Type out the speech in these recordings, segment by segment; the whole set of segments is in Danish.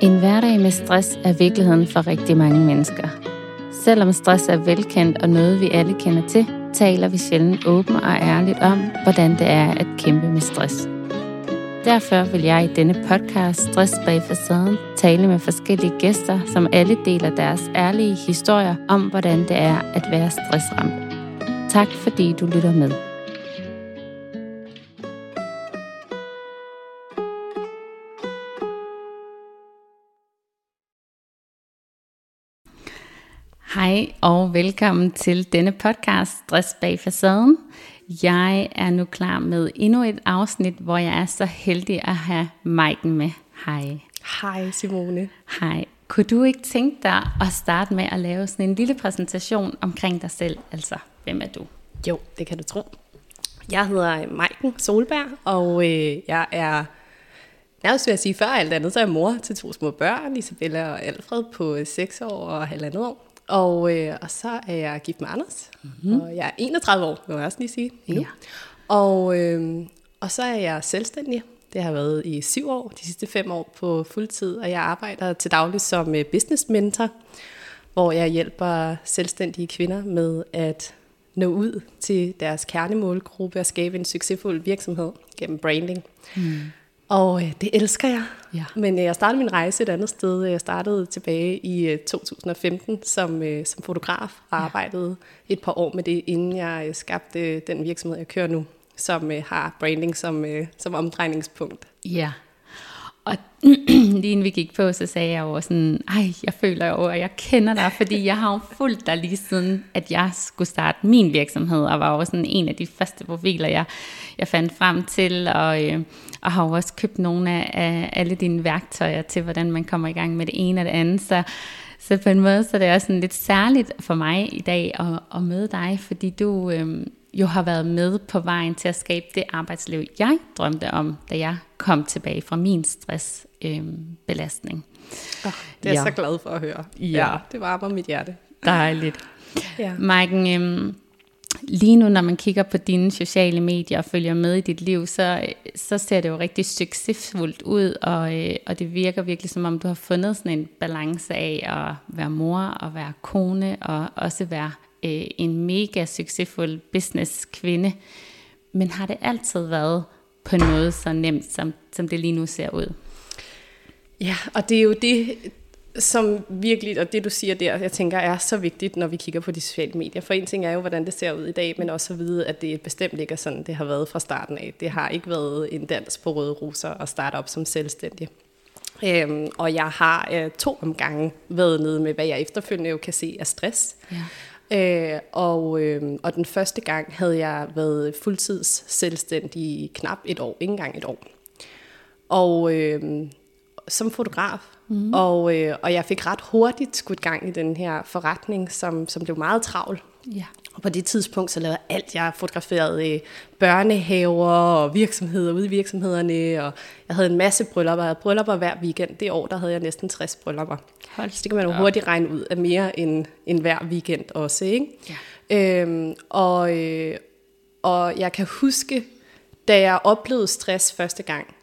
En hverdag med stress er virkeligheden for rigtig mange mennesker. Selvom stress er velkendt og noget, vi alle kender til, taler vi sjældent åbent og ærligt om, hvordan det er at kæmpe med stress. Derfor vil jeg i denne podcast Stress bag facaden tale med forskellige gæster, som alle deler deres ærlige historier om, hvordan det er at være stressramt. Tak fordi du lytter med. Hej og velkommen til denne podcast Stress bag facaden. Jeg er nu klar med endnu et afsnit, hvor jeg er så heldig at have Maiken med. Hej. Hej Simone. Hej. Kunne du ikke tænke dig at starte med at lave sådan en lille præsentation omkring dig selv? Altså, hvem er du? Jo, det kan du tro. Jeg hedder Maiken Solberg, og øh, jeg er nærmest vil jeg sige, før alt andet, så er jeg mor til to små børn, Isabella og Alfred på 6 år og halvandet år. Og, øh, og så er jeg gift med Anders, mm-hmm. og jeg er 31 år, vil jeg også lige sige. Ja. Og, øh, og så er jeg selvstændig. Det har været i syv år, de sidste fem år på fuldtid, og jeg arbejder til daglig som øh, business mentor, hvor jeg hjælper selvstændige kvinder med at nå ud til deres kernemålgruppe og skabe en succesfuld virksomhed gennem branding. Mm. Og øh, det elsker jeg. Ja. Men øh, jeg startede min rejse et andet sted. Jeg startede tilbage i øh, 2015 som, øh, som fotograf og arbejdede et par år med det, inden jeg øh, skabte øh, den virksomhed, jeg kører nu, som øh, har branding som, øh, som omdrejningspunkt. Ja. Og lige inden vi gik på, så sagde jeg jo sådan, ej, jeg føler jo, at jeg kender dig, fordi jeg har jo fulgt dig lige siden, at jeg skulle starte min virksomhed, og var jo sådan en af de første profiler, jeg, jeg fandt frem til, og, øh, og har jo også købt nogle af, af alle dine værktøjer til, hvordan man kommer i gang med det ene og det andet, så, så på en måde så er det også sådan lidt særligt for mig i dag at, at møde dig, fordi du øh, jo har været med på vejen til at skabe det arbejdsliv, jeg drømte om, da jeg kom tilbage fra min stressbelastning. Øh, oh, det er ja. så glad for at høre. Ja, ja det varmer mit hjerte. Dejligt. ja. Maiken, øh, lige nu, når man kigger på dine sociale medier og følger med i dit liv, så, så ser det jo rigtig succesfuldt ud, og, øh, og det virker virkelig som om, du har fundet sådan en balance af at være mor og være kone, og også være øh, en mega succesfuld business kvinde. Men har det altid været på noget så nemt, som, som det lige nu ser ud? Ja, og det er jo det, som virkelig, og det du siger der, jeg tænker er så vigtigt, når vi kigger på de sociale medier. For en ting er jo, hvordan det ser ud i dag, men også at vide, at det bestemt ikke er sådan, det har været fra starten af. Det har ikke været en dans på røde roser at starte op som selvstændig. Øhm, og jeg har øh, to omgange været nede med, hvad jeg efterfølgende jo kan se er stress. Ja. Øh, og, øh, og den første gang havde jeg været fuldtids selvstændig i knap et år, ikke engang et år. Og øh, som fotograf, mm. og, øh, og jeg fik ret hurtigt skudt gang i den her forretning, som, som blev meget travl. Ja. Og på det tidspunkt, så lavede jeg alt. Jeg fotograferede øh, børnehaver og virksomheder ude i virksomhederne, og jeg havde en masse bryllupper. Jeg havde bryllupper hver weekend. Det år, der havde jeg næsten 60 bryllupper. Hold så det kan man jo hurtigt regne ud af mere end, end hver weekend også. Ikke? Ja. Øhm, og, øh, og jeg kan huske, da jeg oplevede stress første gang,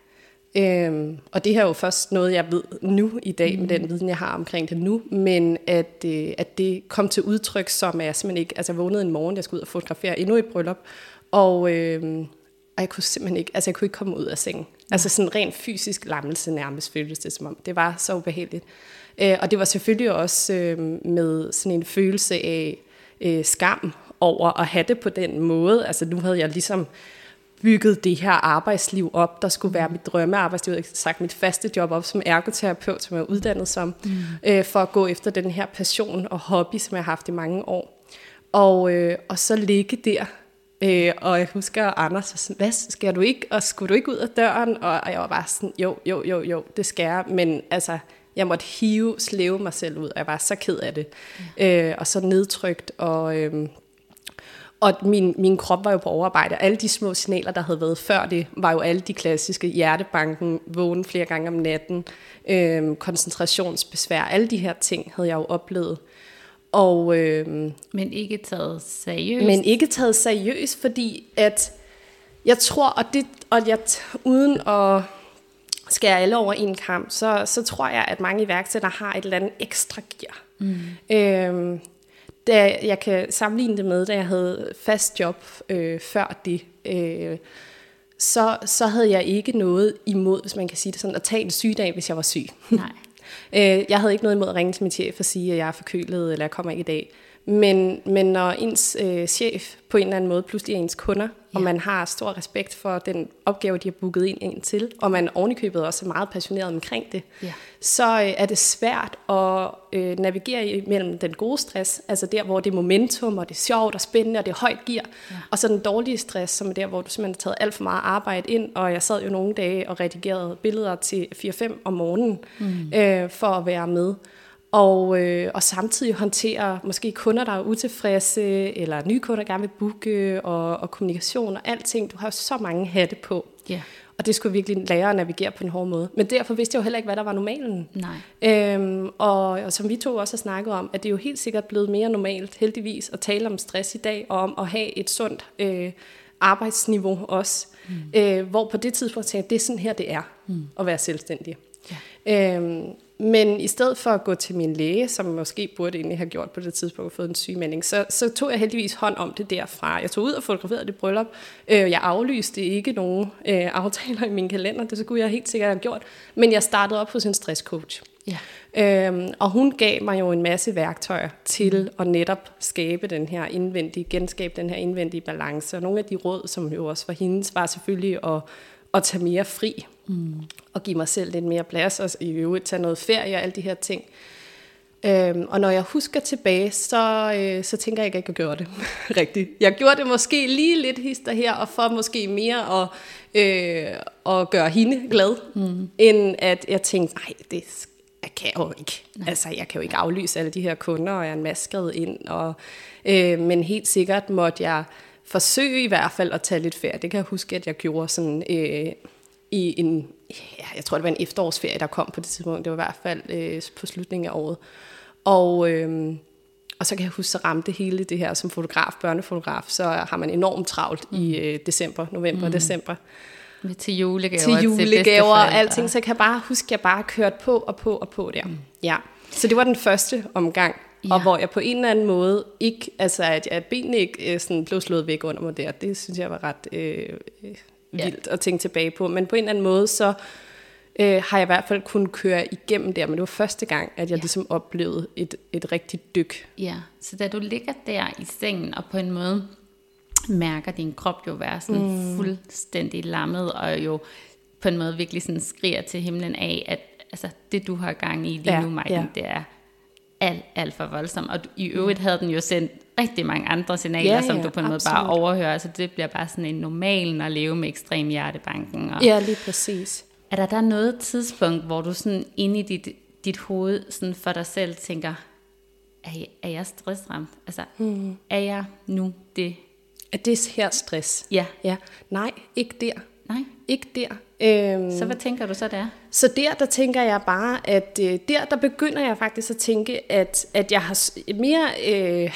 Øhm, og det her er jo først noget, jeg ved nu i dag, mm. med den viden, jeg har omkring det nu, men at, øh, at det kom til udtryk, som jeg simpelthen ikke, altså jeg vågnede en morgen, jeg skulle ud og fotografere endnu et bryllup, og, øh, og jeg kunne simpelthen ikke, altså jeg kunne ikke komme ud af sengen. Mm. Altså sådan rent fysisk lammelse nærmest føltes det som om. Det var så ubehageligt. Øh, og det var selvfølgelig også øh, med sådan en følelse af øh, skam over at have det på den måde. Altså nu havde jeg ligesom bygget det her arbejdsliv op, der skulle være mit drømmearbejdsliv, jeg sagt mit faste job op som ergoterapeut, som jeg er uddannet som, mm. øh, for at gå efter den her passion og hobby, som jeg har haft i mange år. Og, øh, og så ligge der, øh, og jeg husker Anders, sådan, hvad skal du ikke, og skulle du ikke ud af døren? Og, og jeg var bare sådan, jo, jo, jo, jo, det skal jeg, men altså, jeg måtte hive, slæve mig selv ud, og jeg var så ked af det. Mm. Øh, og så nedtrykt, og... Øh, og min, min krop var jo på overarbejde. Alle de små signaler, der havde været før det, var jo alle de klassiske hjertebanken, vågen flere gange om natten, øh, koncentrationsbesvær. Alle de her ting havde jeg jo oplevet. Og, øh, men ikke taget seriøst? Men ikke taget seriøst, fordi at jeg tror, og, det, og jeg, uden at skære alle over en kamp, så, så tror jeg, at mange iværksættere har et eller andet ekstra gear. Mm. Øhm, da jeg kan sammenligne det med, da jeg havde fast job øh, før det, øh, så, så havde jeg ikke noget imod, hvis man kan sige det sådan, at tage en sygdag, hvis jeg var syg. Nej. øh, jeg havde ikke noget imod at ringe til min chef og sige, at jeg er forkølet, eller jeg kommer ikke i dag. Men, men når ens øh, chef på en eller anden måde pludselig er ens kunder, ja. og man har stor respekt for den opgave, de har booket ind, ind til, og man ovenikøbet også er meget passioneret omkring det, ja. så øh, er det svært at øh, navigere mellem den gode stress, altså der, hvor det er momentum, og det er sjovt og spændende, og det er højt gear, ja. og så den dårlige stress, som er der, hvor du simpelthen har taget alt for meget arbejde ind, og jeg sad jo nogle dage og redigerede billeder til 4-5 om morgenen, mm. øh, for at være med og, øh, og samtidig håndtere måske kunder, der er utilfredse, eller nye kunder, der gerne vil booke, og, og kommunikation og alting. Du har så mange hatte på. Yeah. Og det skulle virkelig lære at navigere på en hård måde. Men derfor vidste jeg jo heller ikke, hvad der var normalen. Nej. Øhm, og, og som vi to også har snakket om, at det er jo helt sikkert blevet mere normalt, heldigvis, at tale om stress i dag, og om at have et sundt øh, arbejdsniveau også. Mm. Øh, hvor på det tidspunkt tænkte jeg, det er sådan her, det er mm. at være selvstændig. Ja. Øhm, men i stedet for at gå til min læge, som måske burde egentlig have gjort på det tidspunkt, fået en sygemelding, så, så tog jeg heldigvis hånd om det derfra. Jeg tog ud og fotograferede det bryllup. Øh, jeg aflyste ikke nogen øh, aftaler i min kalender, det skulle jeg helt sikkert have gjort. Men jeg startede op hos en stresscoach. Ja. Øhm, og hun gav mig jo en masse værktøjer til at netop skabe den her indvendige, genskabe den her indvendige balance. Og nogle af de råd, som jo også var hendes, var selvfølgelig at, at tage mere fri mm. og give mig selv lidt mere plads, og i øvrigt tage noget ferie og alle de her ting. Øhm, og når jeg husker tilbage, så, øh, så tænker jeg ikke, at jeg gjorde det rigtigt. Jeg gjorde det måske lige lidt hister her, og for måske mere at, øh, at gøre hende glad, mm. end at jeg tænkte, nej, det jeg kan jo ikke. Nej. Altså, jeg kan jo ikke aflyse alle de her kunder, og jeg er en masse skrevet ind. Og, øh, men helt sikkert måtte jeg forsøge i hvert fald at tage lidt ferie. Det kan jeg huske, at jeg gjorde sådan... Øh, i en, ja, jeg tror det var en efterårsferie, der kom på det tidspunkt. Det var i hvert fald øh, på slutningen af året. Og, øh, og så kan jeg huske, så ramte hele det her som fotograf, børnefotograf, så har man enormt travlt mm. i øh, december, november, mm. december. Til julegaver. Til julegaver og alting, så jeg kan bare huske, at jeg bare kørte på og på og på der. Mm. Ja. Så det var den første omgang, ja. og hvor jeg på en eller anden måde ikke, altså at, at benene ikke øh, sådan blev slået væk under mig der, det synes jeg var ret øh, vildt ja. at tænke tilbage på. Men på en eller anden måde, så øh, har jeg i hvert fald kunnet køre igennem der, men det var første gang, at jeg ja. ligesom oplevede et, et rigtigt dyk. Ja, så da du ligger der i sengen, og på en måde mærker din krop jo være sådan mm. fuldstændig lammet, og jo på en måde virkelig sådan skriger til himlen af, at altså, det du har gang i lige ja, nu, Maiken, ja. det er alt, alt for voldsomt. Og i øvrigt havde den jo sendt rigtig mange andre signaler, ja, ja, som du på en måde bare overhører. Så det bliver bare sådan en normal at leve med ekstrem hjertebanken. Og ja, lige præcis. Er der der noget tidspunkt, hvor du sådan inde i dit, dit hoved sådan for dig selv tænker, er jeg, er jeg stressramt? Altså, hmm. er jeg nu det? Er det her stress? Ja. ja. Nej, ikke der. Nej. Ikke der. Øhm, så hvad tænker du så der? Så der, der tænker jeg bare, at øh, der, der begynder jeg faktisk at tænke, at, at jeg har mere... Øh,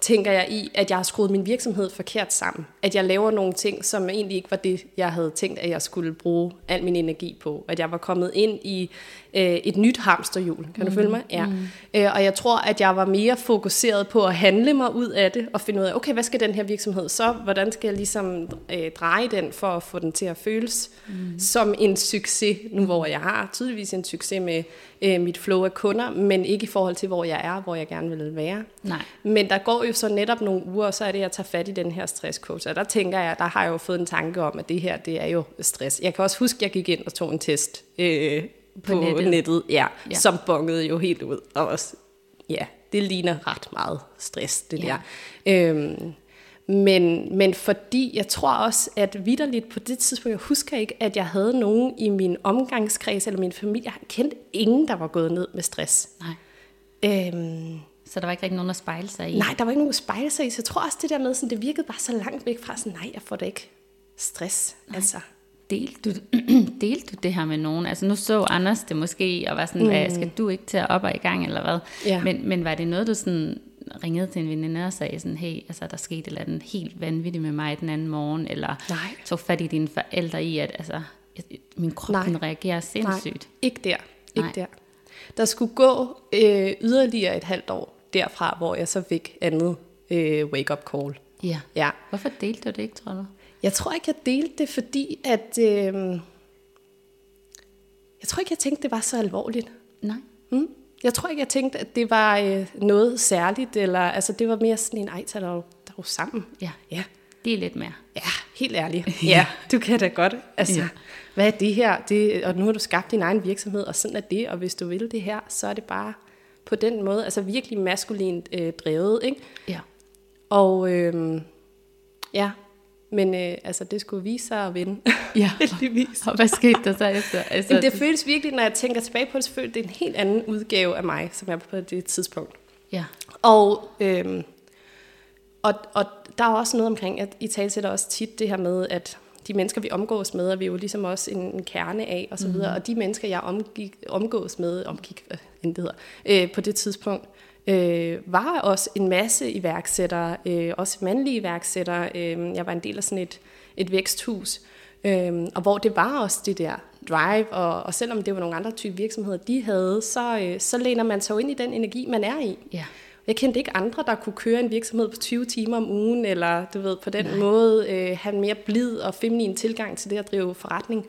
tænker jeg i, at jeg har skruet min virksomhed forkert sammen. At jeg laver nogle ting, som egentlig ikke var det, jeg havde tænkt, at jeg skulle bruge al min energi på. At jeg var kommet ind i øh, et nyt hamsterhjul. Kan mm. du følge mig? Ja. Mm. Øh, og jeg tror, at jeg var mere fokuseret på at handle mig ud af det, og finde ud af, okay, hvad skal den her virksomhed så? Hvordan skal jeg ligesom øh, dreje den, for at få den til at føles mm. som en succes, nu hvor jeg har tydeligvis en succes med øh, mit flow af kunder, men ikke i forhold til, hvor jeg er, hvor jeg gerne vil være. Nej. Men der går jo så netop nogle uger, og så er det, at jeg tager fat i den her stresscoach. Og der tænker jeg, der har jeg jo fået en tanke om, at det her, det er jo stress. Jeg kan også huske, at jeg gik ind og tog en test øh, på, på nettet, nettet ja, ja. som bongede jo helt ud. Og også, ja, det ligner ret meget stress, det ja. der. Øhm, men, men fordi jeg tror også, at vidderligt på det tidspunkt, jeg husker ikke, at jeg havde nogen i min omgangskreds eller min familie, jeg kendte ingen, der var gået ned med stress. Nej. Øhm, så der var ikke rigtig nogen at spejle sig i? Nej, der var ikke nogen at spejle sig i. Så jeg tror også det der med, sådan, det virkede bare så langt væk fra, sådan, nej, jeg får da ikke stress. Nej. Altså. Delte du, delte du det her med nogen? Altså nu så Anders det måske, og var sådan, mm. hvad, skal du ikke til at op og i gang, eller hvad? Ja. Men, men var det noget, du sådan ringede til en veninde og sagde sådan, hey, altså der skete et eller andet helt vanvittigt med mig den anden morgen, eller Nej. tog fat i dine forældre i, at altså, min krop Nej. den reagerer sindssygt. Nej, ikke der. Ikke Nej. der. Der skulle gå øh, yderligere et halvt år derfra, hvor jeg så fik andet øh, wake-up call. Ja. Ja. Hvorfor delte du det ikke, tror du? Jeg tror ikke, jeg delte det, fordi at... Øh, jeg tror ikke, jeg tænkte, det var så alvorligt. Nej. Mm. Jeg tror ikke, jeg tænkte, at det var øh, noget særligt, eller altså, det var mere sådan en, ej, tag dog, dog sammen. Ja. Ja. Det er lidt mere. Ja, helt ærligt. Ja, du kan da godt. Altså, Ja. ja. hvad er det her? Det, og nu har du skabt din egen virksomhed, og sådan er det. Og hvis du vil det her, så er det bare på den måde, altså virkelig maskulint øh, drevet, ikke? Ja. Og øh, ja, men øh, altså, det skulle vise sig at vinde. Ja. Heldigvis. Og hvad skete der så efter? Altså, Jamen, det føles virkelig, når jeg tænker tilbage på det, så føles det en helt anden udgave af mig, som jeg er på det tidspunkt. Ja. Og, øhm, og, og der er også noget omkring, at I talsætter også tit det her med, at de mennesker, vi omgås med, er vi jo ligesom også en, en kerne af, og så videre. Og de mennesker, jeg omgik, omgås med, omgik, øh, end det hedder, øh, på det tidspunkt, øh, var også en masse iværksættere, øh, også mandlige iværksættere. Øh, jeg var en del af sådan et, et væksthus, øh, og hvor det var også det der drive, og, og selvom det var nogle andre typer virksomheder, de havde, så, øh, så læner man sig jo ind i den energi, man er i. Ja. Jeg kendte ikke andre, der kunne køre en virksomhed på 20 timer om ugen, eller du ved, på den Nej. måde øh, have en mere blid og feminin tilgang til det at drive forretning.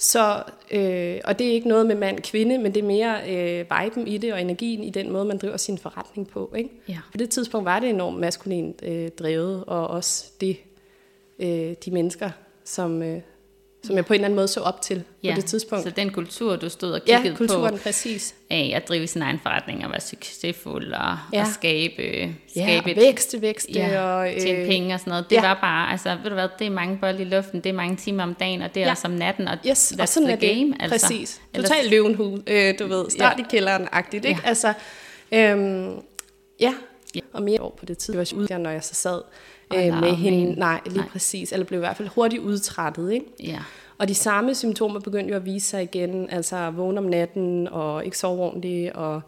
Så, øh, og det er ikke noget med mand-kvinde, men det er mere øh, viben i det og energien i den måde, man driver sin forretning på. Ikke? Ja. På det tidspunkt var det enormt maskulint øh, drevet, og også det, øh, de mennesker, som, øh, som jeg på en eller anden måde så op til ja. på det tidspunkt. Så den kultur, du stod og kiggede ja, kulturen, på, præcis. af at drive sin egen forretning og være succesfuld og, Ja. og skabe, Ja, skabe og et- vækste, vækste. ja, og, øh, tjene penge og sådan noget. Det ja. var bare, altså, ved du hvad, det er mange bolde i luften, det er mange timer om dagen, og det er Ja. også om natten, og Yes, that's og sådan the er game. det. Altså. Præcis. Ellers- Total løvenhud, øh, du ved, start Ja. i kælderen-agtigt, ikke? Ja. Altså, øhm, ja. Ja. og mere år på det tid, jeg var ude, når jeg så sad øh, med hende. Nej, lige Nej. Nej. præcis. Eller blev i hvert fald hurtigt udtrættet, ikke? Ja. Og de samme symptomer begyndte jo at vise sig igen, altså vågne om natten og ikke sove ordentligt og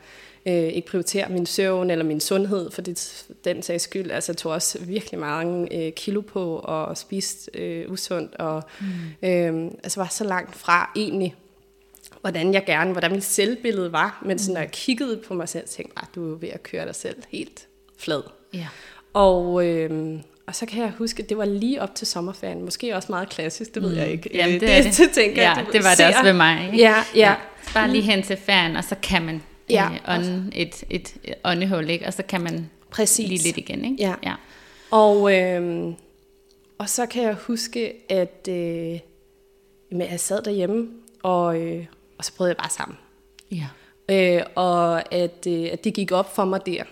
øh, ikke prioritere min søvn eller min sundhed, for det, den sags skyld. Altså jeg tog også virkelig mange øh, kilo på og spiste øh, usundt og mm. øh, altså var så langt fra egentlig, hvordan jeg gerne, hvordan mit selvbillede var. Men sådan, når jeg kiggede på mig selv, tænkte jeg, du er ved at køre dig selv helt flad. Ja. Og, øh, og så kan jeg huske, at det var lige op til sommerferien. Måske også meget klassisk, det ved jeg ikke. Mm. Jamen, Øh, det er det. tænker jeg, Ja, det var det ser. også ved mig, ikke? Ja, ja. Bare lige hen til ferien, og så kan man Ja. øh, ånde et, et åndehul, ikke? Og så kan man Præcis. lige lidt igen, ikke? Ja. ja. Og, øh, og så kan jeg huske, at øh, jamen, jeg sad derhjemme, og, øh, og så brød jeg bare sammen. ja. Øh, og at, øh, at det gik op for mig der,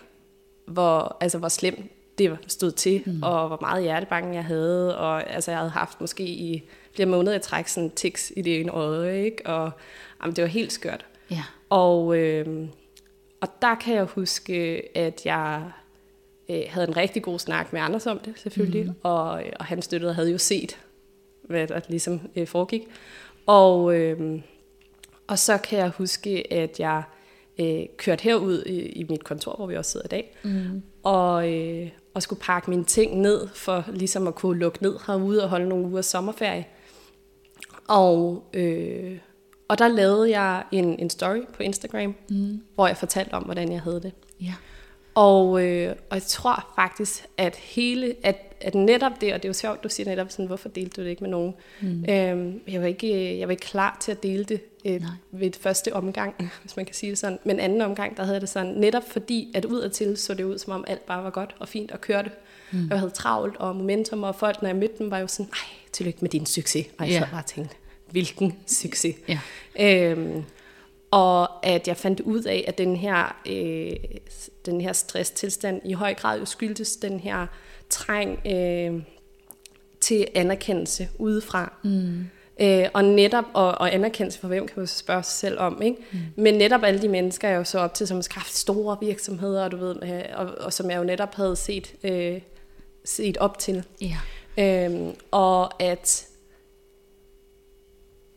hvor, altså, hvor slemt det stod til, mm. og hvor meget hjertebanken jeg havde. Og altså, jeg havde haft måske i flere måneder i træk sådan tics i det ene øje, ikke? og jamen, det var helt skørt. Ja. Og, øh, og der kan jeg huske, at jeg øh, havde en rigtig god snak med Anders om det, selvfølgelig. Mm. Og, og han støttede og havde jo set, hvad der ligesom øh, foregik. Og, øh, og så kan jeg huske, at jeg øh, kørte herud i, i mit kontor, hvor vi også sidder i dag, mm. og, øh, og skulle pakke mine ting ned, for ligesom at kunne lukke ned herude og holde nogle uger sommerferie. Og, øh, og der lavede jeg en, en story på Instagram, mm. hvor jeg fortalte om, hvordan jeg havde det. Ja. Og, øh, og jeg tror faktisk, at hele, at, at netop det, og det er jo sjovt, du siger netop sådan, hvorfor delte du det ikke med nogen? Mm. Øhm, jeg, var ikke, jeg var ikke klar til at dele det øh, Nej. ved første omgang, hvis man kan sige det sådan. Men anden omgang, der havde det sådan, netop fordi, at udadtil så det ud, som om alt bare var godt og fint og kørte. Mm. Jeg havde travlt og momentum, og folk, når jeg mødte dem, var jo sådan, ej, tillykke med din succes. Og jeg Ja. bare tænkte, hvilken succes. Ja. Øhm, og at jeg fandt ud af, at den her, øh, den her stresstilstand i høj grad jo skyldtes den her træng øh, til anerkendelse udefra. Mm. Øh, og netop, og, og anerkendelse for hvem, kan man så spørge sig selv om, ikke? Mm. Men netop alle de mennesker, jeg jo så op til, som har skaffet store virksomheder, og, du ved, øh, og, og som jeg jo netop havde set, øh, set op til. Ja. Øhm, og at,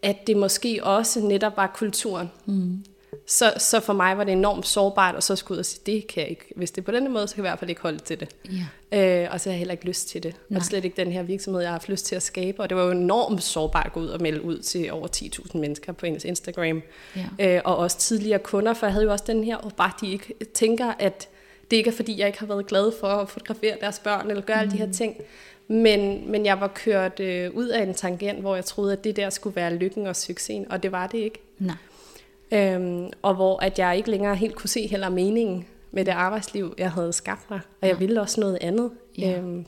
at det måske også netop var kulturen, mm. Så, så for mig var det enormt sårbart, og så skulle jeg ud og sige, det kan jeg ikke. Hvis det er på denne måde, så kan jeg i hvert fald ikke holde til det. Ja. Øh, og så har jeg heller ikke lyst til det. Nej. Og slet ikke den her virksomhed, jeg har haft lyst til at skabe. Og det var jo enormt sårbart at gå ud og melde ud til over 10.000 mennesker på ens Instagram. Ja. Øh, og også tidligere kunder, for jeg havde jo også den her, og bare de ikke tænker, at det ikke er fordi, jeg ikke har været glad for at fotografere deres børn, eller gøre mm. alle de her ting. Men, men jeg var kørt øh, ud af en tangent, hvor jeg troede, at det der skulle være lykken og succesen, og det var det ikke. Nej. Øhm, og hvor at jeg ikke længere helt kunne se heller meningen med det arbejdsliv, jeg havde skabt mig. Og jeg ville også noget andet, Ja. øhm,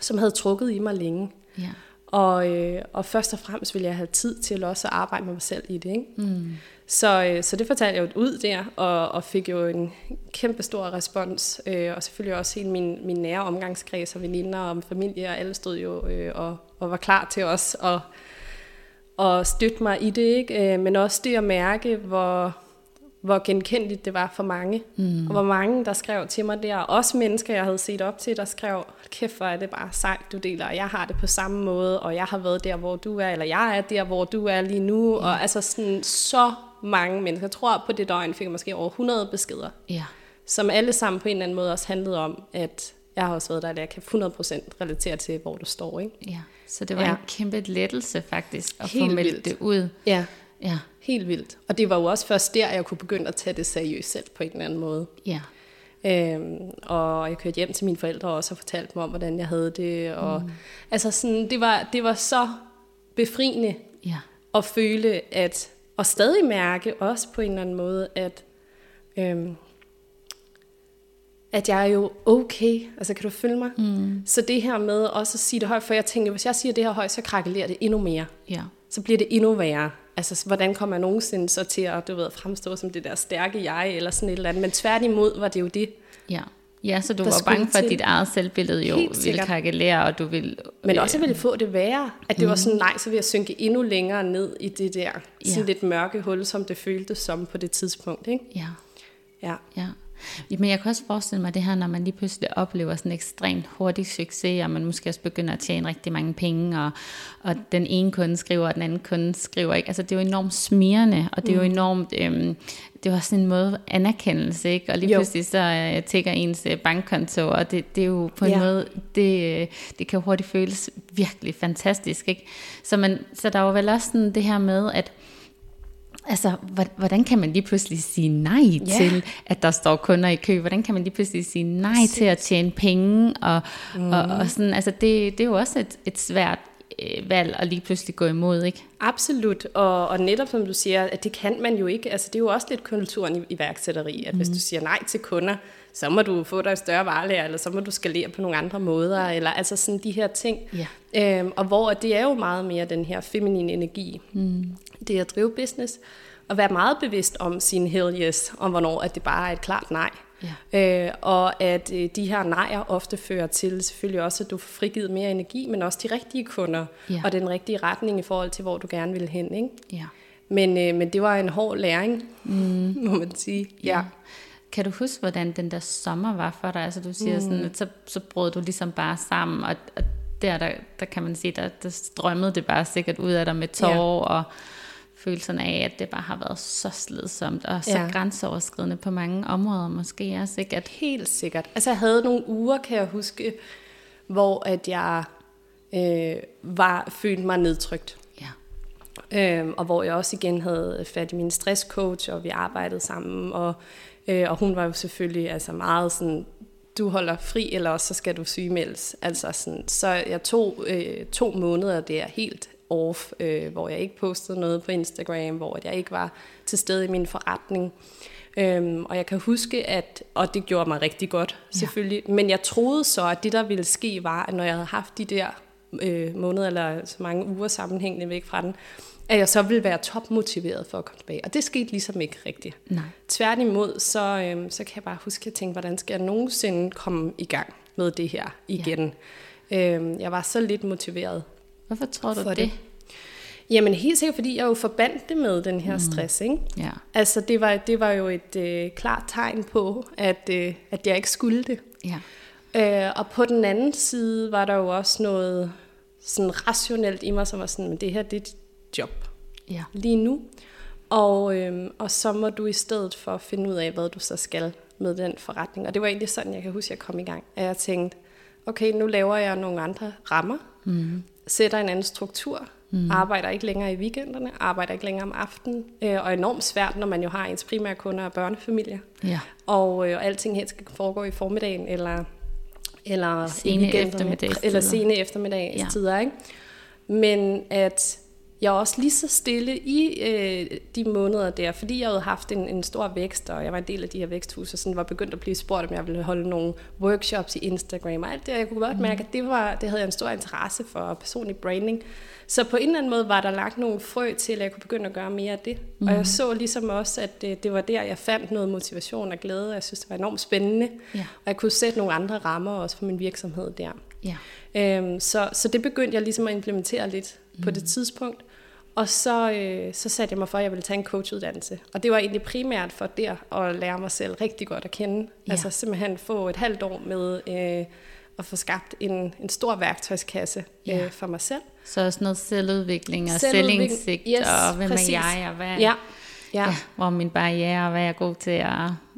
som havde trukket i mig længe. Ja. Og, øh, og først og fremmest ville jeg have tid til også at arbejde med mig selv i det. Ikke? Mm. Så, øh, så det fortalte jeg jo ud der, og, og fik jo en kæmpe stor respons. Øh, og selvfølgelig også hele min, min nære omgangskreds og veninder og familie, og alle stod jo øh, og, og var klar til os at, at støtte mig i det. Ikke? Øh, men også det at mærke, hvor, hvor genkendeligt det var for mange. Mm. Og hvor mange, der skrev til mig der. Også mennesker, jeg havde set op til, der skrev, kæft hvor er det bare sejt, du deler. Og jeg har det på samme måde, og jeg har været der, hvor du er, eller jeg er der, hvor du er lige nu. Mm. Og altså sådan så mange mennesker. Jeg tror, på det døgn fik jeg måske over 100 beskeder, Ja. som alle sammen på en eller anden måde også handlede om, at jeg har også været der, at jeg kan 100% relatere til, hvor du står. Ikke? Ja. Så det var Ja. en kæmpe lettelse faktisk at Helt få meldt vildt. det ud. Ja, Ja. helt vildt. Og det var jo også først der, jeg kunne begynde at tage det seriøst selv på en eller anden måde. Ja. Øhm, og jeg kørte hjem til mine forældre også og fortalte dem om, hvordan jeg havde det. Og, mm. Altså sådan, det var, det var så befriende Ja. at føle, at, og stadig mærke også på en eller anden måde, at, øhm, at jeg er jo okay. Altså, kan du følge mig? Mm. Så det her med også at sige det højt, for jeg tænker, hvis jeg siger det her højt, så krakelerer det endnu mere. Ja. Så bliver det endnu værre. Altså, hvordan kommer jeg nogensinde så til at, du ved, fremstå som det der stærke jeg, eller sådan et eller andet. Men tværtimod var det jo det. Ja. Ja, så du Der var bange for, at dit eget selvbillede jo ville kakkelere, og du ville... Men også at ville få det værre. At det mm. var sådan, nej, så vil jeg synke endnu længere ned i det der sådan Ja. lidt mørke hul, som det føltes som på det tidspunkt. Ikke? Ja. Ja. Ja. Men jeg kan også forestille mig det her, når man lige pludselig oplever sådan en ekstremt hurtig succes, og man måske også begynder at tjene rigtig mange penge, og, og den ene kunde skriver, og den anden kunde skriver ikke. Altså det er jo enormt smirende, og det er jo enormt, øhm, det er også en måde anerkendelse, ikke? Og lige Jo. pludselig så øh, tækker ens øh, bankkonto, og det, det er jo på en Ja. måde, det, øh, det kan hurtigt føles virkelig fantastisk, ikke? Så, man, så der er jo vel også sådan det her med, at Altså, hvor- hvordan kan man lige pludselig sige nej Ja. til, at der står kunder i kø? Hvordan kan man lige pludselig sige nej til at tjene penge? Og, mm. og, og sådan, altså det, det er jo også et, et svært øh, valg at lige pludselig gå imod, ikke? Absolut, og, og netop som du siger, at det kan man jo ikke. Altså det er jo også lidt kulturen i iværksætteri, at mm. hvis du siger nej til kunder, så må du få dig et større varelager, eller så må du skalere på nogle andre måder, eller altså sådan de her ting. Ja. Øhm, og hvor det er jo meget mere den her feminine energi, mm. det at drive business, og være meget bevidst om sin hell yes, om hvornår at det bare er et klart nej. Ja. Øh, og at øh, de her nejer ofte fører til selvfølgelig også, at du får frigivet mere energi, men også de rigtige kunder, Ja. og den rigtige retning i forhold til, hvor du gerne vil hen. Ikke? Ja. Men, øh, men det var en hård læring, mm. må man sige. Ja. Kan du huske, hvordan den der sommer var for dig? Altså du siger mm. sådan, så, så brød du ligesom bare sammen, og, og der, der, der kan man sige, der, der strømmede det bare sikkert ud af dig med tårer, og følelsen af, at det bare har været så slidsomt, og så Ja. grænseoverskridende på mange områder måske også, ikke? At, Helt sikkert. Altså jeg havde nogle uger, kan jeg huske, hvor at jeg øh, var følte mig nedtrykt. ja. Øhm, og hvor jeg også igen havde fat i min stresscoach, og vi arbejdede sammen, og, øh, og hun var jo selvfølgelig altså meget sådan, du holder fri, eller også så skal du sygemeldes. Altså sådan, så jeg tog øh, to måneder der helt off, øh, hvor jeg ikke postede noget på Instagram, hvor jeg ikke var til stede i min forretning. Øhm, og jeg kan huske, at, og det gjorde mig rigtig godt, selvfølgelig, ja. men jeg troede så, at det der ville ske var, at når jeg havde haft de der øh, måneder eller så mange uger sammenhængende væk fra den, at jeg så ville være topmotiveret for at komme tilbage. Og det skete ligesom ikke rigtigt. Nej. Tværtimod, så, øhm, så kan jeg bare huske, at jeg tænkte, hvordan skal jeg nogensinde komme i gang med det her igen? Ja. Øhm, jeg var så lidt motiveret Hvorfor tror du for det? det. Jamen helt sikkert, fordi jeg jo forbandt det med den her stress, ikke? Ja. Altså det var, det var jo et øh, klart tegn på, at, øh, at jeg ikke skulle det. Ja. Øh, og på den anden side var der jo også noget sådan rationelt i mig, som var sådan, men det her det job Ja. lige nu. Og, øhm, og så må du i stedet for finde ud af, hvad du så skal med den forretning. Og det var egentlig sådan, jeg kan huske, at jeg kom i gang. At jeg tænkte, okay, nu laver jeg nogle andre rammer, mm. sætter en anden struktur, mm. arbejder ikke længere i weekenderne, arbejder ikke længere om aftenen, øh, og enormt svært, når man jo har ens primære kunder og børnefamilier. Ja. Og, øh, og alting helt skal foregå i formiddagen, eller, eller Sene eftermiddagstider. eller sene eftermiddagstider, ja. ikke? Men at jeg også lige så stille i øh, de måneder der, fordi jeg havde haft en, en stor vækst, og jeg var en del af de her væksthuse, og sådan var begyndt at blive spurgt, om jeg ville holde nogle workshops i Instagram og alt det. Jeg kunne godt mærke, at det, var, det havde jeg en stor interesse for personlig branding. Så på en eller anden måde var der lagt nogle frø til, at jeg kunne begynde at gøre mere af det. Mm. Og jeg så ligesom også, at det, det var der, jeg fandt noget motivation og glæde, og jeg synes, det var enormt spændende. Ja. Og jeg kunne sætte nogle andre rammer også for min virksomhed der. Ja. Øhm, så, så det begyndte jeg ligesom at implementere lidt mm. på det tidspunkt. Og så, øh, så satte jeg mig for, at jeg ville tage en coachuddannelse. Og det var egentlig primært for der at lære mig selv rigtig godt at kende. Ja. Altså simpelthen få et halvt år med øh, at få skabt en, en stor værktøjskasse Ja. øh, for mig selv. Så også noget selvudvikling og Selvudvikling, selvindsigt, yes, og hvem præcis. er jeg, og hvad, Ja, ja. ja, hvor er min barriere, og hvad er jeg god til at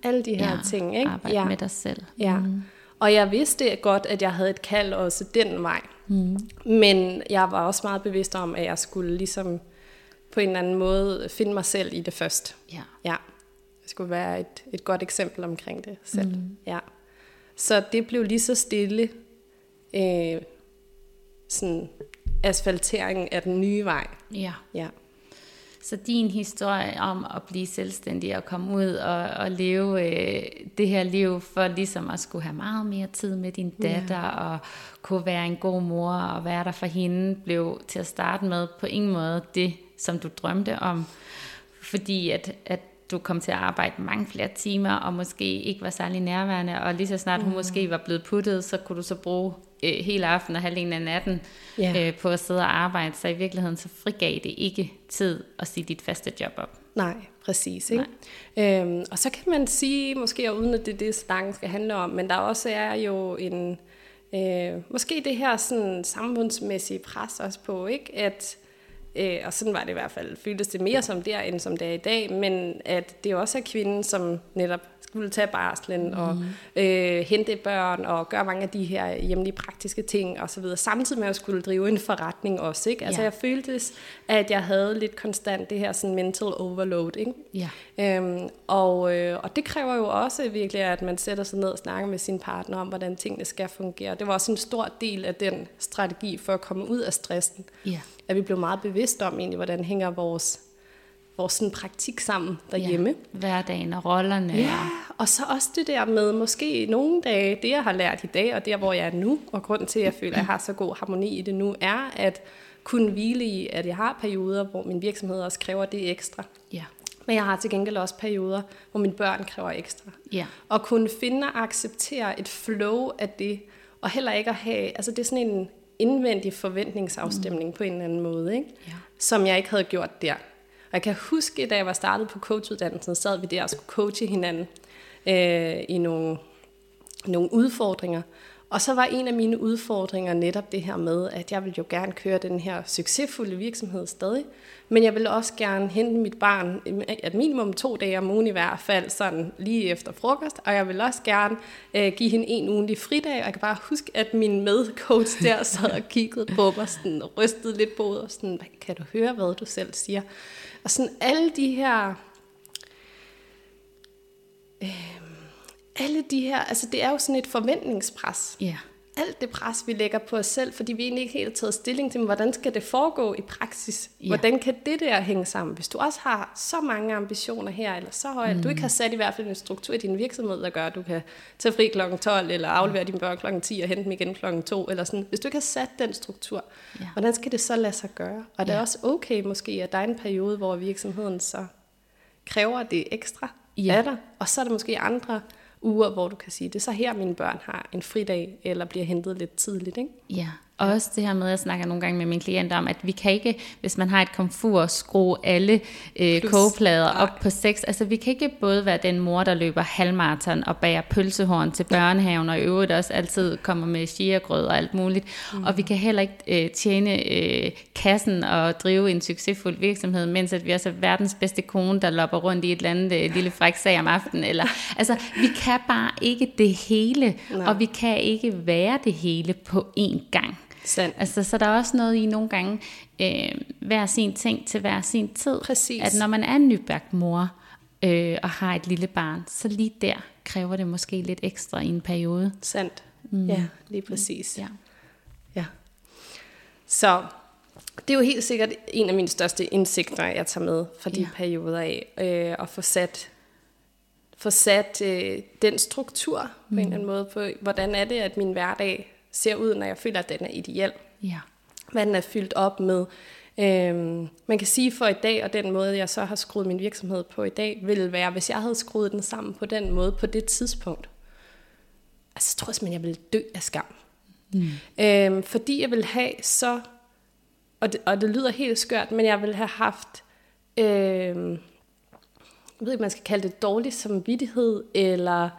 alle de her ja, ting. Ikke? arbejde ja. med dig selv. Ja. Mm. Og jeg vidste godt, at jeg havde et kald også den vej. Mm. Men jeg var også meget bevidst om, at jeg skulle ligesom på en eller anden måde finde mig selv i det først. Ja. Ja. Jeg skulle være et, et godt eksempel omkring det selv. Mm. Ja. Så det blev lige så stille øh, sådan asfaltering af den nye vej. ja. Ja. Så din historie om at blive selvstændig og komme ud og, og leve øh, det her liv for ligesom at skulle have meget mere tid med din datter og kunne være en god mor og være der for hende, blev til at starte med på ingen måde det, som du drømte om. Fordi at, at du kom til at arbejde mange flere timer og måske ikke var særlig nærværende, og lige så snart hun måske var blevet puttet, så kunne du så bruge øh, hele aftenen og halvdelen af natten Ja. øh, på at sidde og arbejde, så i virkeligheden så frigav det ikke tid at sige dit faste job op. Nej, præcis. Ikke? Øhm, og så kan man sige, måske uden at det er det, snakken skal handle om, men der også er jo en, øh, måske det her sådan, samfundsmæssige pres også på, ikke? at øh, og sådan var det i hvert fald, føltes det mere som der, end som det er i dag, men at det også er kvinden, som netop skulle tage barslen mm. og øh, hente børn og gøre mange af de her hjemlige praktiske ting og så videre, samtidig med at skulle drive en forretning også. Ikke? Altså Ja. jeg føltes, at jeg havde lidt konstant det her sådan mental overload. Ikke? Ja. Øhm, og, øh, og det kræver jo også virkelig, at man sætter sig ned og snakker med sin partner om, hvordan tingene skal fungere. Det var også en stor del af den strategi for at komme ud af stressen. Ja. At vi blev meget bevidste om egentlig, hvordan hænger vores, vores sådan praktik sammen derhjemme. Ja. Hverdagen og rollerne. Ja, Og, så også det der med måske nogle dage, det jeg har lært i dag, og der hvor jeg er nu, og grunden til, at jeg føler, at jeg har så god harmoni i det nu, er at kunne hvile i, at jeg har perioder, hvor min virksomhed også kræver det ekstra. ja. Men jeg har til gengæld også perioder, hvor mine børn kræver ekstra. Ja. Og kunne finde og acceptere et flow af det, og heller ikke at have, altså det er sådan en indvendig forventningsafstemning mm. på en eller anden måde, ikke? Ja. som jeg ikke havde gjort der. Og jeg kan huske, da jeg var startet på coachuddannelsen, sad vi der og skulle coache hinanden øh, i nogle, nogle udfordringer. Og så var en af mine udfordringer netop det her med, at jeg ville jo gerne køre den her succesfulde virksomhed stadig, men jeg ville også gerne hente mit barn at minimum to dage om ugen i hvert fald, sådan lige efter frokost, og jeg ville også gerne øh, give hende en ugenlig fridag, og jeg kan bare huske, at min medcoach der sad og kiggede på mig, sådan, og rystede lidt på og sådan, kan du høre, hvad du selv siger? Og sådan alle de her øh, alle de her, altså det er jo sådan et forventningspres. Ja. Alt det pres, vi lægger på os selv, fordi vi egentlig ikke helt har taget stilling til, hvordan skal det foregå i praksis? Ja. Hvordan kan det der hænge sammen? Hvis du også har så mange ambitioner her, eller så højt, mm. du ikke har sat i hvert fald en struktur i din virksomhed, der gør, at du kan tage fri kl. 12, eller aflevere dine børn kl. 10 og hente dem igen kl. 2, eller sådan. Hvis du ikke har sat den struktur, Ja. hvordan skal det så lade sig gøre? Og det er også okay måske, at der er en periode, hvor virksomheden så kræver det ekstra Ja. af dig, og så er der måske andre uger, hvor du kan sige, det er så her, mine børn har en fridag, eller bliver hentet lidt tidligt. Ikke? Ja, og også det her med, at jeg snakker nogle gange med mine klienter om, at vi kan ikke, hvis man har et komfur, skrue alle øh, kogeplader op på seks. Altså vi kan ikke både være den mor, der løber halvmarathon og bager pølsehorn til børnehaven, og i øvrigt også altid kommer med chiagrød og alt muligt. Mm. Og vi kan heller ikke øh, tjene øh, kassen og drive en succesfuld virksomhed, mens at vi også er verdens bedste kone, der lopper rundt i et eller andet øh, lille fræk sag om aftenen. Eller, altså, vi kan bare ikke det hele, Nej. og vi kan ikke være det hele på én gang. Sandt. Altså, så der er også noget i nogle gange, øh, hver sin ting til hver sin tid. Præcis. At når man er en nybagt mor, øh, og har et lille barn, så lige der kræver det måske lidt ekstra i en periode. Sandt. Mm. Ja, lige præcis. Ja. ja. Så det er jo helt sikkert en af mine største indsigter, jeg tager med fra de ja. perioder af, øh, at få sat, få sat øh, den struktur på mm. en eller anden måde, på hvordan er det, at min hverdag ser ud, når jeg føler, at den er ideel. Ja. Hvad den er fyldt op med. Øhm, man kan sige for i dag, og den måde, jeg så har skruet min virksomhed på i dag, ville være, hvis jeg havde skruet den sammen på den måde, på det tidspunkt. Altså, jeg tror simpelthen, jeg ville dø af skam. Mm. Øhm, fordi jeg vil have så, og det, og det lyder helt skørt, men jeg vil have haft, øhm, jeg ved ikke, man skal kalde det dårlig samvittighed, eller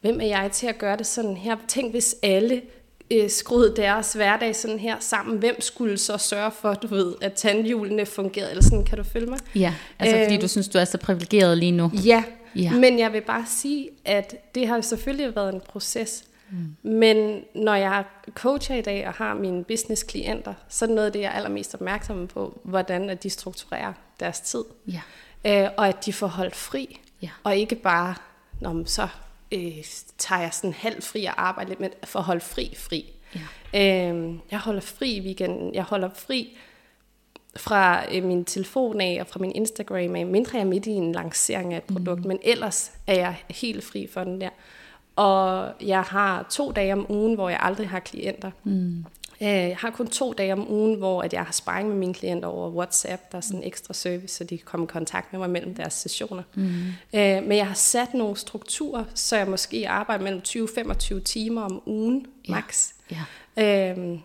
hvem er jeg til at gøre det sådan her? Tænk, hvis alle øh, skruede deres hverdag sådan her sammen, hvem skulle så sørge for, du ved, at tandhjulene fungerede, eller sådan, kan du følge mig? Ja, altså øh, fordi du synes, du er så privilegeret lige nu. Ja, ja, men jeg vil bare sige, at det har selvfølgelig været en proces, mm. men når jeg coacher i dag og har mine business-klienter, så er det noget af det, jeg er allermest opmærksom på, hvordan at de strukturerer deres tid, ja. øh, og at de får holdt fri, ja. og ikke bare, når så øh, tager jeg sådan halv fri og arbejder lidt med for at holde fri fri. Ja. Øh, jeg holder fri i weekenden. Jeg holder fri fra øh, min telefon af og fra min Instagram af, mindre jeg er midt i en lancering af et produkt, mm. men ellers er jeg helt fri for den der. Og jeg har to dage om ugen, hvor jeg aldrig har klienter. Mm. Øh, jeg har kun to dage om ugen, hvor at jeg har sparring med mine klienter over WhatsApp. Der er sådan en ekstra service, så de kan komme i kontakt med mig mellem deres sessioner. Mm. Øh, men jeg har sat nogle strukturer, så jeg måske arbejder mellem 20-25 timer om ugen, Ja. max. Ja. Øhm,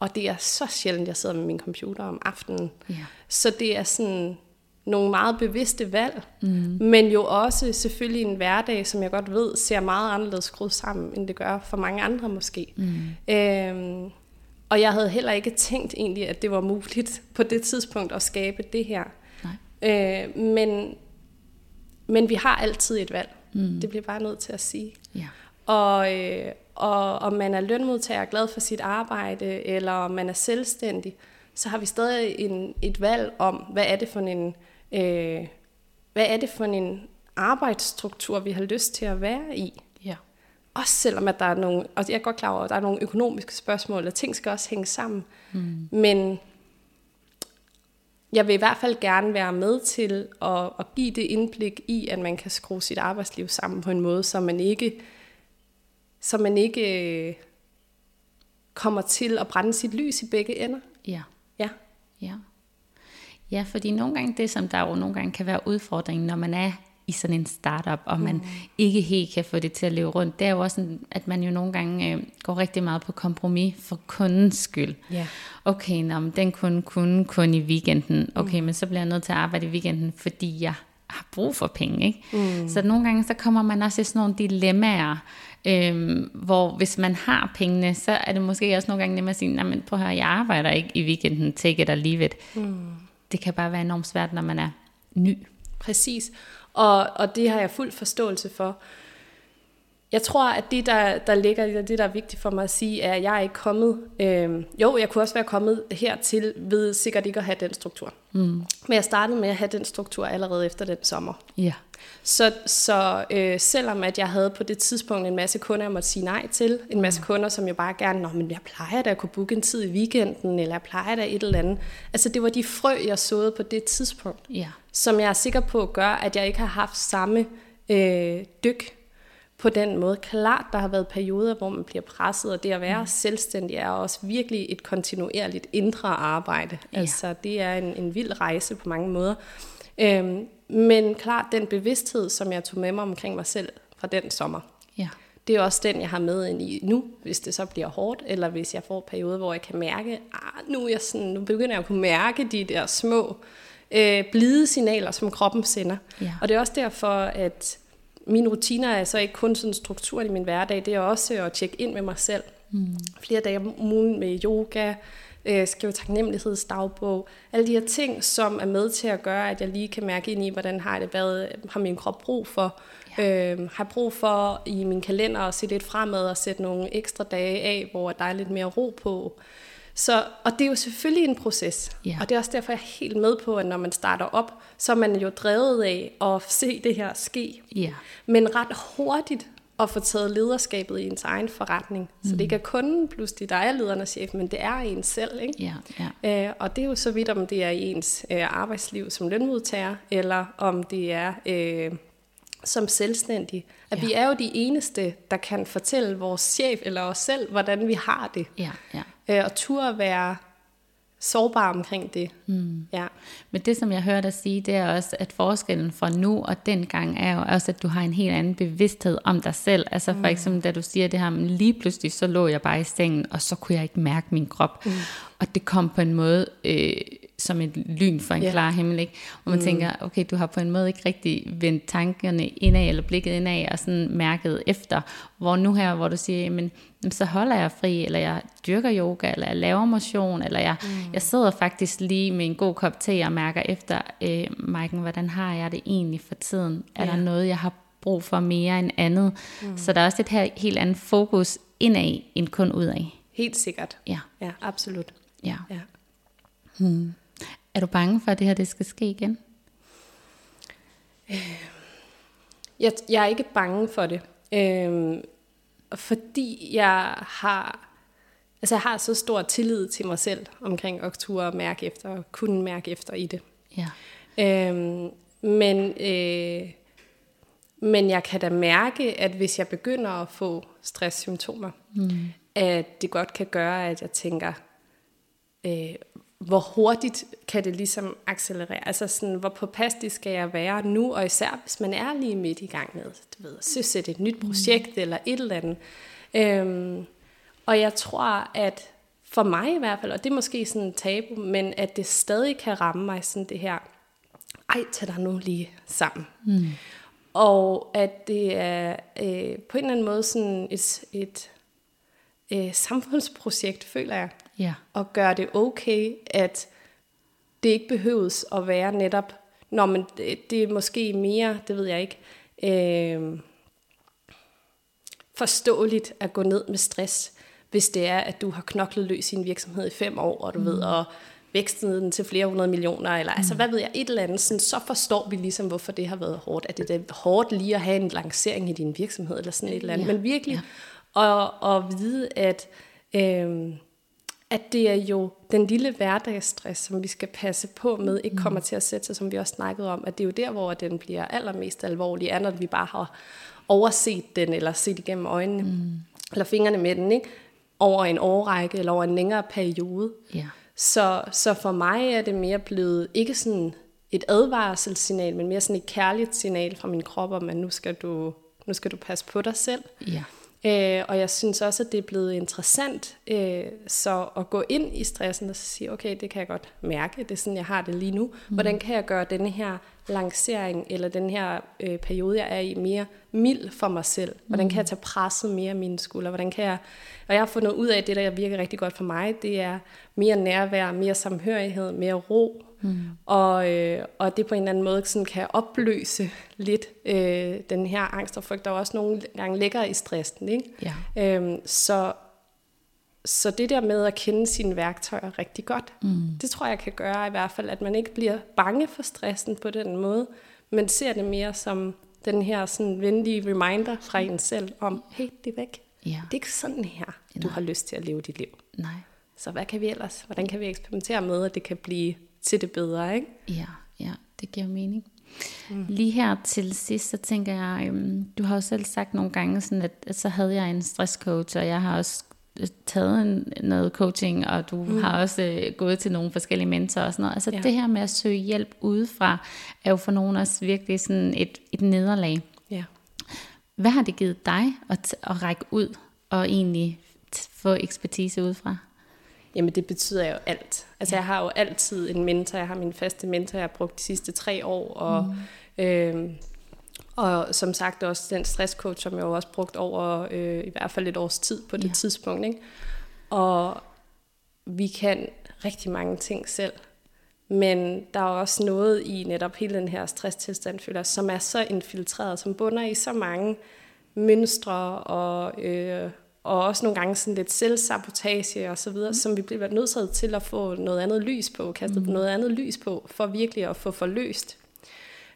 og det er så sjældent, jeg sidder med min computer om aftenen. Ja. Så det er sådan nogle meget bevidste valg, Mm. men jo også selvfølgelig en hverdag, som jeg godt ved, ser meget anderledes skruet sammen, end det gør for mange andre måske. Mm. Øhm, og jeg havde heller ikke tænkt egentlig, at det var muligt på det tidspunkt at skabe det her. Nej. Øh, men, men vi har altid et valg. Mm. Det bliver bare nødt til at sige. Ja. Og, øh, og om man er lønmodtager glad for sit arbejde, eller om man er selvstændig, så har vi stadig en, et valg om, hvad er det for en, øh, hvad er det for en arbejdsstruktur, vi har lyst til at være i. Også selvom at der er nogle, og jeg er godt klar over, at der er nogle økonomiske spørgsmål, og ting skal også hænge sammen. Mm. Men jeg vil i hvert fald gerne være med til at, at give det indblik i, at man kan skrue sit arbejdsliv sammen på en måde, så man ikke, så man ikke øh, kommer til at brænde sit lys i begge ender. Ja. Ja. Ja. Ja, fordi nogle gange det, som der jo nogle gange kan være udfordringen, når man er i sådan en startup, og man mm. ikke helt kan få det til at leve rundt, det er jo også, sådan, at man jo nogle gange øh, går rigtig meget på kompromis for kundens skyld. Ja. Okay, nå, men den kunde kunne kun i weekenden. Okay, mm. men så bliver jeg nødt til at arbejde i weekenden, fordi jeg har brug for penge. Ikke? Mm. Så nogle gange så kommer man også i sådan nogle dilemmaer, øhm, hvor hvis man har pengene, så er det måske også nogle gange nemmere at sige, nej, men prøv at høre, jeg arbejder ikke i weekenden, take it or leave it. Mm. Det kan bare være enormt svært, når man er ny. Præcis. Og, og det har jeg fuld forståelse for. Jeg tror, at det, der, der ligger det, der er vigtigt for mig at sige, er, at jeg er ikke kommet... Øh, jo, jeg kunne også være kommet hertil ved sikkert ikke at have den struktur. Mm. Men jeg startede med at have den struktur allerede efter den sommer. Ja. Så, så øh, selvom at jeg havde på det tidspunkt en masse kunder, jeg måtte sige nej til, en masse mm. kunder, som jeg bare gerne, Nå, men jeg plejer da at kunne booke en tid i weekenden, eller jeg plejer da et eller andet. Altså det var de frø, jeg såede på det tidspunkt, Ja. som jeg er sikker på gør, at jeg ikke har haft samme øh, dyk på den måde. Klart, der har været perioder, hvor man bliver presset, og det at være mm. selvstændig er også virkelig et kontinuerligt indre arbejde. Ja. Altså det er en, en vild rejse på mange måder. Øhm, men klart, den bevidsthed, som jeg tog med mig omkring mig selv fra den sommer, Ja. det er også den, jeg har med ind i nu, hvis det så bliver hårdt, eller hvis jeg får perioder, hvor jeg kan mærke, ah, nu, er jeg sådan, nu begynder jeg at kunne mærke de der små øh, blide signaler, som kroppen sender. Ja. Og det er også derfor, at mine rutiner er så ikke kun sådan strukturen i min hverdag, det er også at tjekke ind med mig selv. Mm. Flere dage om ugen med yoga, øh, skrive taknemmelighedsdagbog, alle de her ting, som er med til at gøre, at jeg lige kan mærke ind i, hvordan har det, hvad har min krop brug for, ja. øh, har brug for i min kalender at se lidt fremad og sætte nogle ekstra dage af, hvor der er lidt mere ro på. Så, og det er jo selvfølgelig en proces, Ja. og det er også derfor, jeg er helt med på, at når man starter op, så er man jo drevet af at se det her ske. Ja. Men ret hurtigt at få taget lederskabet i ens egen forretning. Så det ikke er kunden pludselig, der er ledernes chef, men det er ens selv. Ikke? Ja, ja. Øh, og det er jo så vidt, om det er i ens øh, arbejdsliv som lønmodtager, eller om det er øh, som selvstændig. At Ja. vi er jo de eneste, der kan fortælle vores chef eller os selv, hvordan vi har det. Ja, ja. Øh, og turde være sårbar omkring det. Mm. Ja. Men det, som jeg hører dig sige, det er også, at forskellen fra nu og dengang er jo også, at du har en helt anden bevidsthed om dig selv. Altså for eksempel, da du siger det her, men lige pludselig så lå jeg bare i sengen, og så kunne jeg ikke mærke min krop. Mm. Og det kom på en måde øh, som et lyn for en Ja. klar himmel, ikke? Hvor man mm. tænker, okay, du har på en måde ikke rigtig vendt tankerne indad, eller blikket indad, og sådan mærket efter. Hvor nu her, hvor du siger, men så holder jeg fri, eller jeg dyrker yoga, eller jeg laver motion, eller jeg, mm. jeg sidder faktisk lige med en god kop te og mærker efter, øh, Maiken, hvordan har jeg det egentlig for tiden? Er der noget, jeg har brug for mere end andet? Mm. Så der er også et her, helt andet fokus indad, end kun udad. Helt sikkert. Ja, Ja, absolut. ja. Ja. Er du bange for, at det her det skal ske igen? Jeg, jeg er ikke bange for det, øhm, fordi jeg har, altså jeg har så stor tillid til mig selv omkring at ture mærke efter, og kunne mærke efter i det. Ja. Øhm, men, øh, men jeg kan da mærke, at hvis jeg begynder at få stresssymptomer, mm. at det godt kan gøre, at jeg tænker, øh, hvor hurtigt kan det ligesom accelerere? Altså sådan, hvor påpasselig skal jeg være nu, og især hvis man er lige midt i gang med, du ved, at søsætte et nyt projekt mm. eller et eller andet. Øhm, og jeg tror, at for mig i hvert fald, og det er måske sådan en tabu, men at det stadig kan ramme mig sådan det her, ej, tag dig nu lige sammen. Mm. Og at det er øh, på en eller anden måde sådan et, et øh, samfundsprojekt, føler jeg Ja. og gøre det okay, at det ikke behøves at være netop, når man, det, det er måske mere, det ved jeg ikke, øh, forståeligt at gå ned med stress, hvis det er, at du har knoklet løs i en virksomhed i fem år, og du mm. ved, og vækstet den til flere hundrede millioner, eller mm. altså, hvad ved jeg, et eller andet, sådan, så forstår vi ligesom, hvorfor det har været hårdt. At det er hårdt lige at have en lancering i din virksomhed, eller sådan et eller andet. Ja, Men virkelig ja. at, at vide, at, øh, at det er jo den lille hverdagsstress, som vi skal passe på med, ikke kommer til at sætte sig, som vi også snakkede om, at det er jo der, hvor den bliver allermest alvorlig, er, når vi bare har overset den, eller set igennem øjnene, mm. eller fingrene med den, ikke? over en årrække, eller over en længere periode. Ja. Så, så for mig er det mere blevet, ikke sådan et advarselssignal, men mere sådan et kærligt signal fra min krop, om at nu skal du, nu skal du passe på dig selv. Ja. Øh, og jeg synes også, at det er blevet interessant øh, så at gå ind i stressen og så sige, okay, det kan jeg godt mærke, det er sådan, jeg har det lige nu. Mm. Hvordan kan jeg gøre denne her lancering, eller den her øh, periode, jeg er i, mere mild for mig selv? Hvordan kan jeg tage presset mere af mine skuldre? Hvordan kan jeg, og jeg har fundet ud af, at det, der virker rigtig godt for mig, det er mere nærvær, mere samhørighed, mere ro, Mm. Og, øh, og det på en eller anden måde sådan kan opløse lidt øh, den her angst og frygt, der også nogle gange ligger i stressen. Ikke? Ja. Øhm, så, så det der med at kende sine værktøjer rigtig godt, mm. det tror jeg kan gøre i hvert fald, at man ikke bliver bange for stressen på den måde, men ser det mere som den her sådan venlige reminder fra en selv om, hey, det er væk. Ja. Det er ikke sådan her, du Nej. har lyst til at leve dit liv. Nej. Så hvad kan vi ellers? Hvordan kan vi eksperimentere med, at det kan blive til det bedre, ikke? Ja, ja, det giver mening. Mm. Lige her til sidst, så tænker jeg, øhm, du har jo selv sagt nogle gange, sådan at, at så havde jeg en stresscoach, og jeg har også øh, taget en, noget coaching, og du mm. har også øh, gået til nogle forskellige mentorer og sådan noget. Altså Ja. ja. det her med at søge hjælp udefra, er jo for nogen også virkelig sådan et, et nederlag. Ja. Hvad har det givet dig at, at række ud og egentlig få ekspertise udefra? Jamen det betyder jo alt. Altså jeg har jo altid en mentor. Jeg har min faste mentor, jeg har brugt de sidste tre år. Og, mm. øh, og som sagt også den stresscoach, som jeg jo også brugt over øh, i hvert fald et års tid på det ja. tidspunkt. Ikke? Og vi kan rigtig mange ting selv. Men der er også noget i netop hele den her stresstilstand, føler som er så infiltreret, som bunder i så mange mønstre og, øh, og også nogle gange sådan lidt selvsabotage og så videre, mm. som vi bliver nødt til at få noget andet lys på, kastet mm. noget andet lys på, for virkelig at få forløst.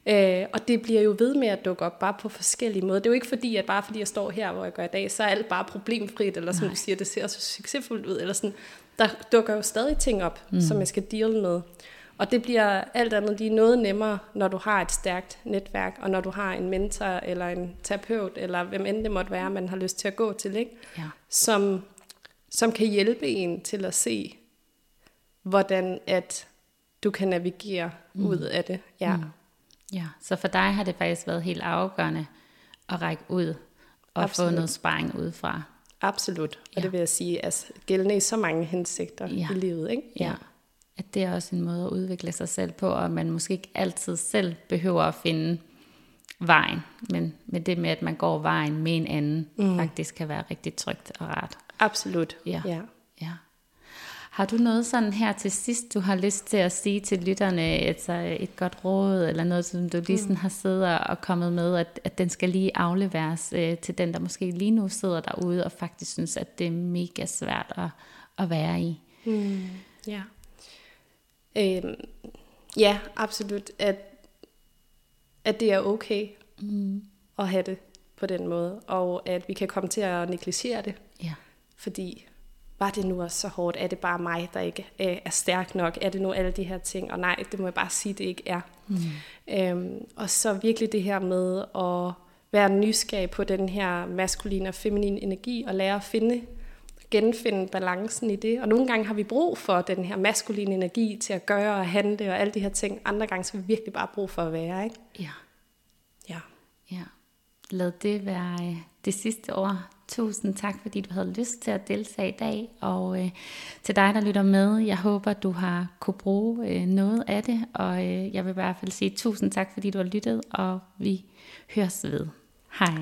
Øh, og det bliver jo ved med at dukke op bare på forskellige måder. Det er jo ikke fordi, at bare fordi jeg står her, hvor jeg gør i dag, så er alt bare problemfrit, eller som Nej. du siger, det ser så succesfuldt ud, eller sådan. Der dukker jo stadig ting op, mm. som jeg skal deal med. Og det bliver alt andet lige noget nemmere, når du har et stærkt netværk, og når du har en mentor, eller en terapeut, eller hvem end det måtte være, man har lyst til at gå til, ikke? Ja. Som, som kan hjælpe en til at se, hvordan at du kan navigere mm. ud af det. Ja. Mm. ja, så for dig har det faktisk været helt afgørende at række ud og Absolut. få noget sparring udefra. Absolut, og ja. det vil jeg sige, altså gældende i så mange hensigter ja. i livet. Ikke? Ja. ja at det er også en måde at udvikle sig selv på, og man måske ikke altid selv behøver at finde vejen, men med det med, at man går vejen med en anden, mm. faktisk kan være rigtig trygt og rart. Absolut, ja. ja. ja. Har du noget sådan her til sidst, du har lyst til at sige til lytterne, altså et godt råd, eller noget, som du lige sådan mm. har siddet og kommet med, at, at den skal lige afleveres øh, til den, der måske lige nu sidder derude, og faktisk synes, at det er mega svært at, at være i? Mm. Ja. Øh, ja, absolut, at, at det er okay mm. at have det på den måde, og at vi kan komme til at negligere det. Ja. Fordi var det nu også så hårdt? Er det bare mig, der ikke er, er stærk nok? Er det nu alle de her ting? Og nej, det må jeg bare sige, det ikke er. Mm. Øhm, og så virkelig det her med at være nysgerrig på den her maskuline og feminine energi, og lære at finde genfinde balancen i det. Og nogle gange har vi brug for den her maskuline energi til at gøre og handle og alle de her ting. Andre gange så har vi virkelig bare brug for at være, ikke? Ja. Ja. Ja. Lad det være øh, det sidste ord. Tusind tak, fordi du havde lyst til at deltage i dag. Og øh, til dig, der lytter med, jeg håber, du har kunne bruge øh, noget af det. Og øh, jeg vil i hvert fald sige tusind tak, fordi du har lyttet, og vi høres ved. Hej.